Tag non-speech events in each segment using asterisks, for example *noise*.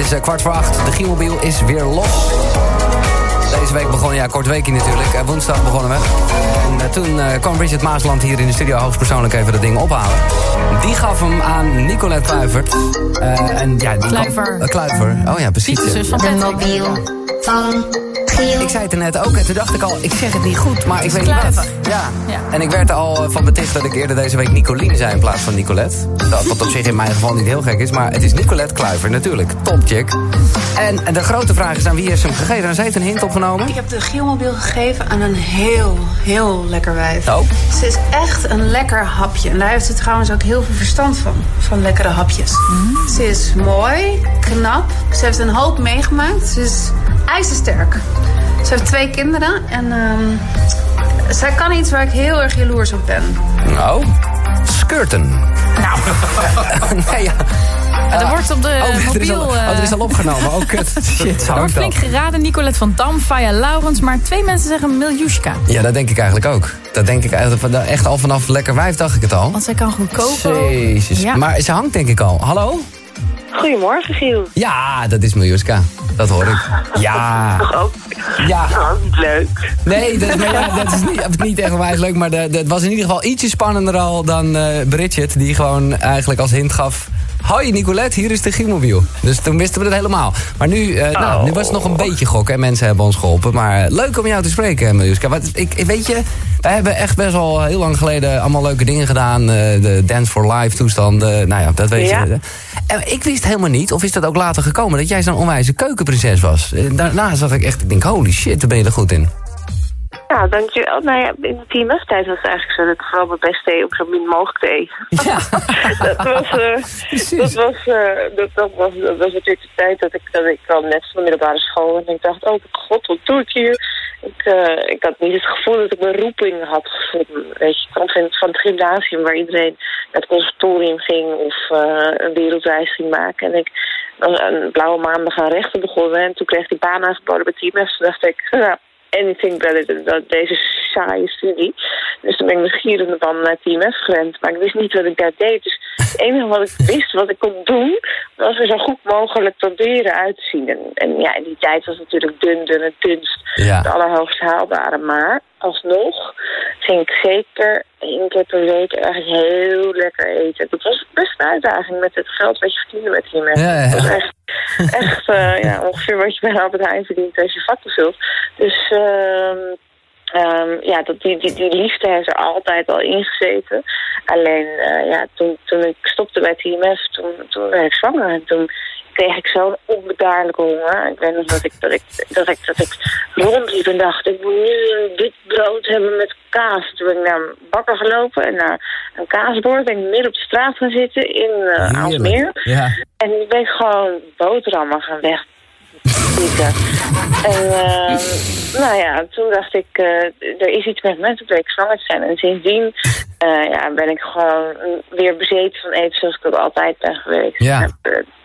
is uh, kwart voor acht. De Gielmobiel is weer los. Deze week begonnen, ja, kort weekje natuurlijk. Uh, woensdag begonnen we. En uh, toen kwam Bridget Maasland hier in de studio hoogstpersoonlijk even dat ding ophalen. Die gaf hem aan Nicolette Kluivert. en ja, die Kluiver. Oh ja, precies. De mobiel van ik zei het er net ook en toen dacht ik al, ik zeg het niet goed, maar ik weet niet wat. Ja. ja. En ik werd er al van beticht dat ik eerder deze week Nicoline zei in plaats van Nicolette. Dat wat op zich in mijn geval niet heel gek is, maar het is Nicolette Kluiver natuurlijk. Top chick. En de grote vraag is aan wie heeft ze hem gegeven? En ze heeft een hint opgenomen. Ik heb de Gielmobiel gegeven aan een heel, heel lekker wijf. Oh. Ze is echt een lekker hapje. En daar heeft ze trouwens ook heel veel verstand van. Van lekkere hapjes. Mm. Ze is mooi, knap. Ze heeft een hoop meegemaakt. Ze is ijzersterk. Ze heeft twee kinderen en um, zij kan iets waar ik heel erg jaloers op ben. Nou, skirten. Nou. *laughs* nee, ja. er wordt op de oh, mobiel... Er is, al, oh, er is al opgenomen. Oh, kut. *laughs* Shit, Er wordt flink geraden. Nicolette van Dam, Faya Laurens. Maar twee mensen zeggen Miljushka. Ja, dat denk ik eigenlijk ook. Dat denk ik eigenlijk echt al vanaf lekker wijf dacht ik het al. Want zij kan goed koken. Jezus. Ja. Maar ze hangt denk ik al. Hallo? Goedemorgen, Giel. Ja, dat is Miljuska. Dat hoor ik. Ja. Toch ook? Ja. Dat *laughs* niet leuk. Nee, dat is, maar, *laughs* dat is niet, niet echt wijs leuk. Maar het was in ieder geval ietsje spannender al dan uh, Bridget. Die gewoon eigenlijk als hint gaf... Hoi Nicolette, hier is de Gielmobiel. Dus toen wisten we het helemaal. Maar nu, uh, nou, nu was het nog een beetje gokken en mensen hebben ons geholpen. Maar leuk om jou te spreken, Miljuska. Want ik, weet je, wij hebben echt best wel heel lang geleden allemaal leuke dingen gedaan. Uh, de Dance for Life toestanden. Nou ja, dat weet ja. je. En ik wist helemaal niet, of is dat ook later gekomen... dat jij zo'n onwijze keukenprinses was. Daarna zag ik echt, ik denk, holy shit, daar ben je er goed in. Ja, dankjewel. Nou ja, in de TMF-tijd was het eigenlijk zo dat ik vooral mijn best deed om zo min mogelijk te eten. *laughs* Ja. *laughs* dat, was, uh, dat, was, uh, dat, dat, was, dat was natuurlijk de tijd dat ik, dat ik kwam net van de middelbare school. En ik dacht, oh god, wat doe ik hier? Ik, uh, ik had niet het gevoel dat ik mijn roeping had gevonden. Weet je, ik kwam van, het gymnasium waar iedereen naar het conservatorium ging of een wereldreis ging maken. En ik een blauwe maandag gaan rechten begonnen. En toen kreeg ik die baan aangeboden bij TMF. Toen dacht ik, *laughs* nou, anything better dan deze saaie studie. Dus toen ben ik met gierende band naar TMF gerend. Maar ik wist niet wat ik daar deed. Dus het enige wat ik wist wat ik kon doen... was er zo goed mogelijk proberen uit te zien. En, en ja, in die tijd was natuurlijk dun, dun en dunst ja. het allerhoogst haalbare. Maar alsnog ging ik zeker één keer per week eigenlijk heel lekker eten. Dat was best een uitdaging met het geld wat je verdiende met TMF. Ja, ja. Dat was echt, *laughs* echt uh, ja, ongeveer wat je bij Albert Heijn verdient als je vakken vult. Dus... Um, ja, dat, die, die, die liefde heeft er altijd al ingezeten. Alleen, uh, ja, toen, toen ik stopte bij TMF, toen, toen werd ik zwanger. En toen kreeg ik zo'n onbedaarlijke honger. Ik weet nog dat ik, dat ik, dat ik, dat ik rondliep en dacht, ik moet nu een wit brood hebben met kaas. Toen ben ik naar een bakker gelopen en naar een kaasbord. Ben ik midden op de straat gaan zitten in uh, Aalsmeer. Ja. En ik ben gewoon boterhammen gaan weg en uh, nou ja, toen dacht ik, uh, er is iets met mensen dat ik zwanger te zijn. En sindsdien uh, ja, ben ik gewoon weer bezeten van eten zoals ik dat altijd ben geweest. Ja.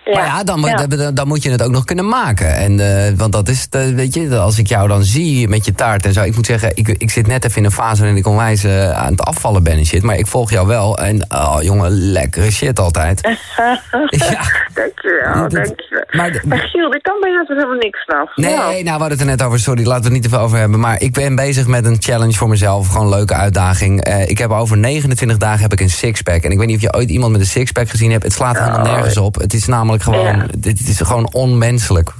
Ja. Maar ja dan, ja. dan, moet je het ook nog kunnen maken. En, uh, want dat is, uh, weet je, als ik jou dan zie met je taart en zo. Ik moet zeggen, ik, ik zit net even in een fase waarin ik onwijs uh, aan het afvallen ben en shit. Maar ik volg jou wel. En, oh jongen, lekkere shit altijd. *laughs* ja. Dankjewel, dankjewel. Maar, maar Giel, ik kan bij jou toch helemaal niks vanaf. Nee, nou, we hadden het er net over. Sorry, laten we het niet te veel over hebben. Maar ik ben bezig met een challenge voor mezelf. Gewoon een leuke uitdaging. Uh, ik heb over 29 dagen heb ik een sixpack. En ik weet niet of je ooit iemand met een sixpack gezien hebt. Het slaat helemaal Oh. nergens op. Het is namelijk gewoon, Ja. dit is gewoon onmenselijk.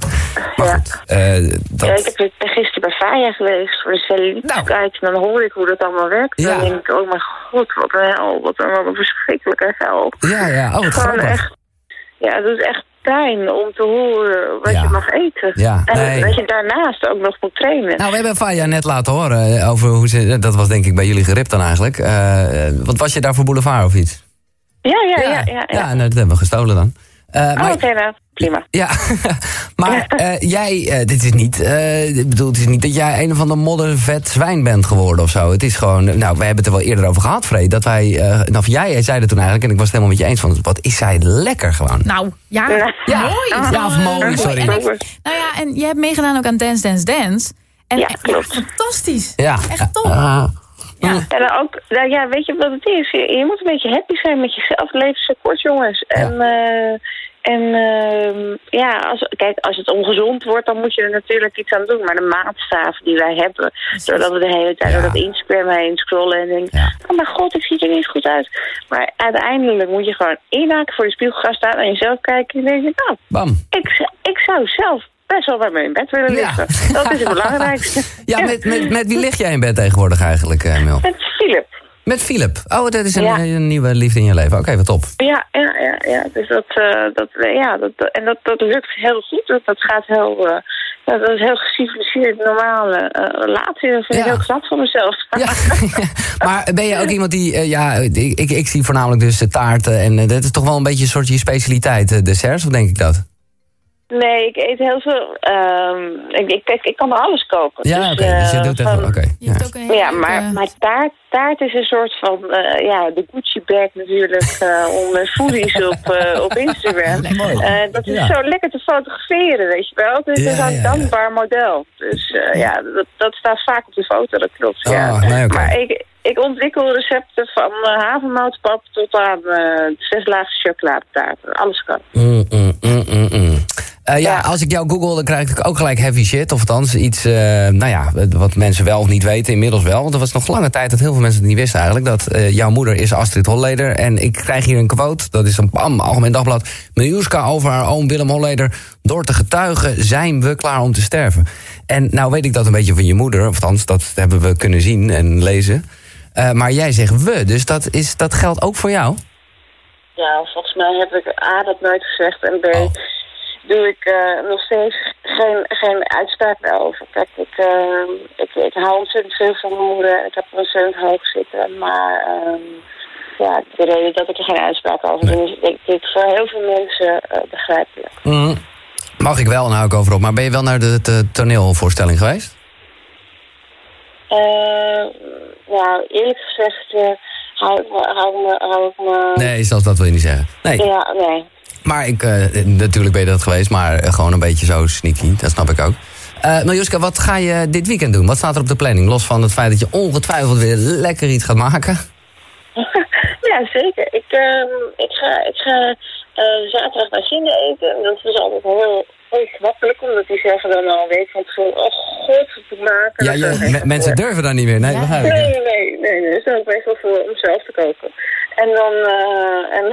Maar Ja. goed, eh, dat... Ja, ik heb ben gisteren bij Faya geweest voor de cellulite Nou. kijken. En dan hoor ik hoe dat allemaal werkt. Dan denk ik, oh mijn god, wat een hel. Wat een, wat een verschrikkelijke hel. Ja, ja, oh, Het is gewoon echt, ja, het is echt pijn om te horen wat je mag eten. Ja, en nee. dat je daarnaast ook nog moet trainen. Nou, we hebben Faya net laten horen eh, over hoe ze... Dat was denk ik bij jullie geript dan eigenlijk. Eh, wat was je daar voor boulevard of iets? ja, ja, ja. ja, ja. nou, dat hebben we gestolen dan. Eh, Oh, maar, oké, nou, prima. Ja, *laughs* maar *laughs* eh, jij, eh, dit is niet, eh, ik bedoel, het is niet dat jij een of ander moddervet zwijn bent geworden of zo. Het is gewoon, nou, we hebben het er wel eerder over gehad, Freed, dat wij, eh, nou, jij zei het toen eigenlijk, en ik was het helemaal met je eens van, wat is zij lekker gewoon. Nou, ja. Ja, mooi. ja, of mooi, sorry. En ik- nou ja, en je hebt meegedaan ook aan Dance Dance Dance. En Ja, echt klopt. fantastisch. Ja. Echt top. Ah, Ja. En dan ook, nou ja, weet je wat het is? Je, je moet een beetje happy zijn met jezelf. Het leven is kort, jongens. En, eh, En ehm, ja, als, kijk, als het ongezond wordt, dan moet je er natuurlijk iets aan doen. Maar de maatstaven die wij hebben, doordat we de hele tijd Ja. door dat Instagram heen scrollen en denken... Ja. Oh mijn god, ik zie er niet goed uit. Maar uiteindelijk moet je gewoon inhaken voor de spiegel gaan staan en jezelf kijken en denken... Nou, Bam. ik, ik zou zelf best wel bij me in bed willen Ja. liggen. Dat is het belangrijkste. *laughs* Ja, met, met, met wie lig jij in bed tegenwoordig eigenlijk, eh, Mil? Met Philip. Met Philip. Oh, dat is een, Ja. een nieuwe liefde in je leven. Oké, wat top. Ja, ja, ja, ja. Dus dat, eh, dat, eh, ja, dat, en dat, dat lukt heel goed. Dat, dat gaat heel, eh, ja, dat is heel geciviliseerd, normale eh, relatie. Dat vind ik heel knap van mezelf. Ja. *laughs* *laughs* maar ben je ook iemand die... eh, ja, ik, ik, ik zie voornamelijk dus eh, taarten. En eh, dat is toch wel een beetje een soort je specialiteit, eh, desserts? Of denk ik dat? Nee, ik eet heel veel. ehm, ik, ik, ik kan er alles koken. Ja, oké. Dus, dus je eh, doet van- even... Oké. Ja. ook een hele Ja, leuke- maar, maar taart, taart is een soort van, eh, ja, de Gucci-bag natuurlijk eh om eh, foodies *laughs* op, op Instagram. Eh, dat is Ja. zo lekker te fotograferen, weet je wel. Dus het is ja, een ja. dankbaar model. Dus eh, ja, dat, dat staat vaak op de foto, dat klopt. Oh, ja. nee, oké. Maar ik, ik ontwikkel recepten van uh, havermoutpap tot aan uh, zes lagen chocoladetaart. Alles kan. Mm, mm, mm. Uh, ja, Ja. als ik jou google, dan krijg ik ook gelijk heavy shit. Of althans, iets uh, nou ja, wat mensen wel of niet weten, inmiddels wel. Want er was nog lange tijd dat heel veel mensen het niet wisten eigenlijk. Dat uh, jouw moeder is Astrid Holleder. En ik krijg hier een quote, dat is een bam, Algemeen Dagblad. Miljuska over haar oom Willem Holleder. Door te getuigen zijn we klaar om te sterven. En nou weet ik dat een beetje van je moeder. Of althans, dat hebben we kunnen zien en lezen. Uh, maar jij zegt we, dus dat, is, dat geldt ook voor jou? Ja, volgens mij heb ik A, dat nooit gezegd. En B, oh. doe ik uh, nog steeds geen, geen uitspraak daarover. Kijk, ik, uh, ik, ik hou ontzettend veel van mijn moeder. Ik heb er ontzettend hoog zitten. Maar um, ja, de reden dat ik er geen uitspraak over doe... is denk ik voor heel veel mensen uh, begrijpelijk. Mm. Mag ik wel, nou ik over op. Maar ben je wel naar de, de toneelvoorstelling geweest? Uh, nou, eerlijk gezegd uh, hou, ik me, hou, me, hou ik me... Nee, zelfs dat wil je niet zeggen. Nee. Ja, nee. Maar ik, uh, natuurlijk ben je dat geweest, maar gewoon een beetje zo sneaky. Dat snap ik ook. Uh, Miljuska, wat ga je dit weekend doen? Wat staat er op de planning? Los van het feit dat je ongetwijfeld weer lekker iets gaat maken. *laughs* ja, zeker. Ik, uh, ik ga, ik ga zaterdag naar China eten. En dat is altijd heel ongemakkelijk, omdat die zeggen dan al weet van tevoren, oh god, wat maken. Ja, ja mensen durven dan niet meer. Nee, ja. nee, nee, nee, nee, nee. Dat is ook best wel voor om zelf te koken. En dan, uh, en,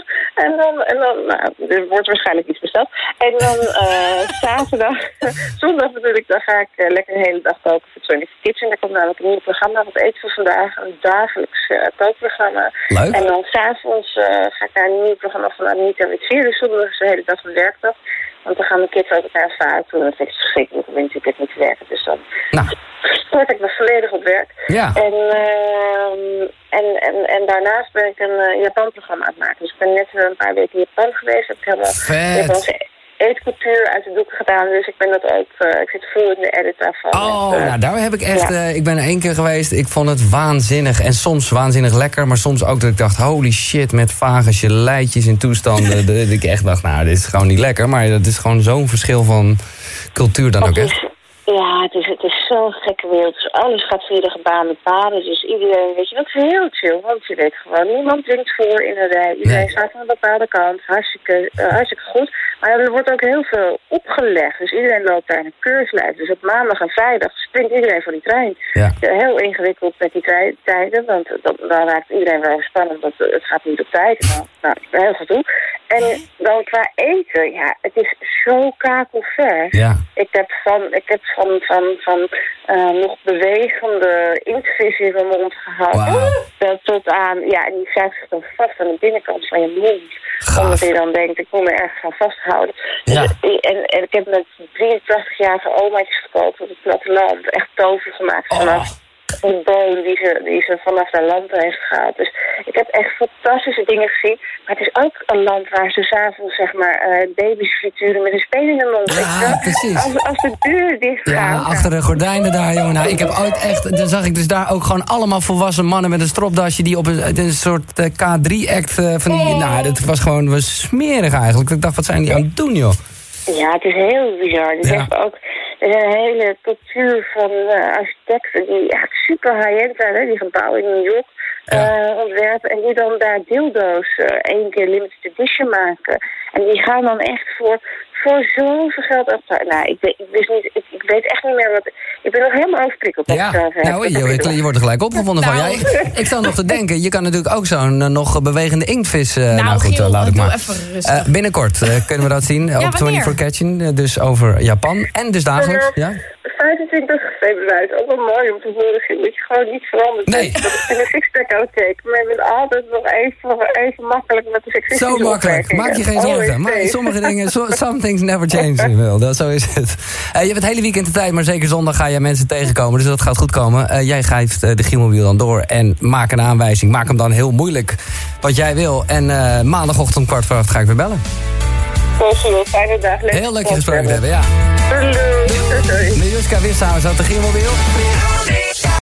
*laughs* en dan, en dan, nou, er wordt waarschijnlijk iets besteld. En dan uh, *laughs* zaterdag, *laughs* zondag natuurlijk, dan ga ik uh, lekker een hele dag koken voor 20 Kitchen. Daar komt namelijk een nieuw programma, wat eten voor vandaag, een dagelijks uh, kookprogramma. Leuk. En dan s'avonds uh, ga ik naar een nieuw programma van Anita met vier. Dus zondag is de hele dag een werkdag. Want dan gaan de kids uit elkaar vaart doen. Dat ik verschrikkelijk om in het niet te werken. Dus dan nou. stort ik me volledig op werk. Ja. En, uh, en, en, en daarnaast ben ik een uh, Japan-programma aan het maken. Dus ik ben net een paar weken in Japan geweest. Ik heb helemaal Japanse eetcultuur uit de doeken gedaan. Dus ik ben dat ook... Uh, ik zit vol in de edit daarvan. Oh, met, nou daar heb ik echt... Ja. ik ben er één keer geweest. Ik vond het waanzinnig. En soms waanzinnig lekker. Maar soms ook dat ik dacht... Holy shit, met vage geleitjes in toestanden. *laughs* dat ik echt dacht, nou, dit is gewoon niet lekker. Maar dat is gewoon zo'n verschil van cultuur dan ook echt. Ja, het is, het is zo'n gekke wereld. Dus alles gaat via de gebaande paden. Dus iedereen, weet je, dat is heel chill. Want je weet gewoon, niemand drinkt voor in een rij. Iedereen nee. staat aan een bepaalde kant. Hartstikke, uh, hartstikke goed. Maar er wordt ook heel veel opgelegd. Dus iedereen loopt daar een keurslijf. Dus op maandag en vrijdag springt iedereen van die trein. Ja. Heel ingewikkeld met die tijden. Want dan raakt iedereen wel spannend. Want het gaat niet op tijd. Nou, nou heel goed toe. En dan qua eten, ja, het is zo kakelver. Ja. Ik heb van, ik heb van, van, van uh, nog bewegende inktvis in mijn mond gehad. Wow. Tot aan, ja, en die zich dan vast aan de binnenkant van je mond. Gaaf. Omdat je dan denkt, ik moet me ergens gaan vasthouden. Ja. Dus, en, en ik heb met 83-jarige omaatjes gekookt op het platteland. Echt tover gemaakt vanaf oh. Een boom die ze, die ze vanaf haar land heeft gehaald. Dus ik heb echt fantastische dingen gezien. Maar het is ook een land waar ze s'avonds zeg maar uh, baby's frituren met een speen in de mond. Ja, precies. Als, als de deur dicht gaat. Ja, achter de gordijnen daar, jongen. Nou, ik heb ooit echt, dan zag ik dus daar ook gewoon allemaal volwassen mannen met een stropdasje die op een, een soort uh, K3-act uh, van die, nou, dat was gewoon was smerig eigenlijk. Ik dacht, wat zijn die aan het doen, joh? Ja, het is heel bizar. Dus ja. ook, een hele cultuur van eh, architecten die echt super high-end zijn. Die gebouwen in New York Ja. eh, ontwerpen. En die dan daar dildo's eh, één keer limited edition maken. En die gaan dan echt voor, voor zoveel geld achter. Nou, ik, weet, ik, wist niet, ik, ik weet echt niet meer wat... Ik ben nog helemaal overprikkeld. Ja, nou, je, je je, wordt er gelijk opgevonden van. Ja, Nou. ik, ik sta nog te denken, je kan natuurlijk ook zo'n eh, nog bewegende inktvis... eh, nou, goed, Giel, eh, laat ik doe maar. even rustig. Eh, binnenkort eh, kunnen we dat zien op wanneer? 24 Catching. dus over Japan. En dus dagelijks. Ja? 25 februari. Ook wel mooi om te horen, Giel, dat je gewoon niet verandert. Nee. Dat ik in een sixpack uitkeek. Maar je bent altijd nog even, even makkelijk met de seksistische Zo makkelijk. Maak je geen zorgen. Maar sommige dingen, so- *laughs* some things never change. Wil. Dat, zo is het. Eh, je hebt het hele weekend de tijd, maar zeker zondag ga je mensen tegenkomen. Dus dat gaat goed komen. Eh, jij geeft eh, de Gielmobiel dan door en maak een aanwijzing. Maak hem dan heel moeilijk wat jij wil. En maandagochtend kwart voor acht ga ik weer bellen. Giel. Fijne dag. Lekker Heel leuk je gesproken te hebben, ja. Doei, doei. Doei. Miljuska Wisshaus uit de Gielmobiel.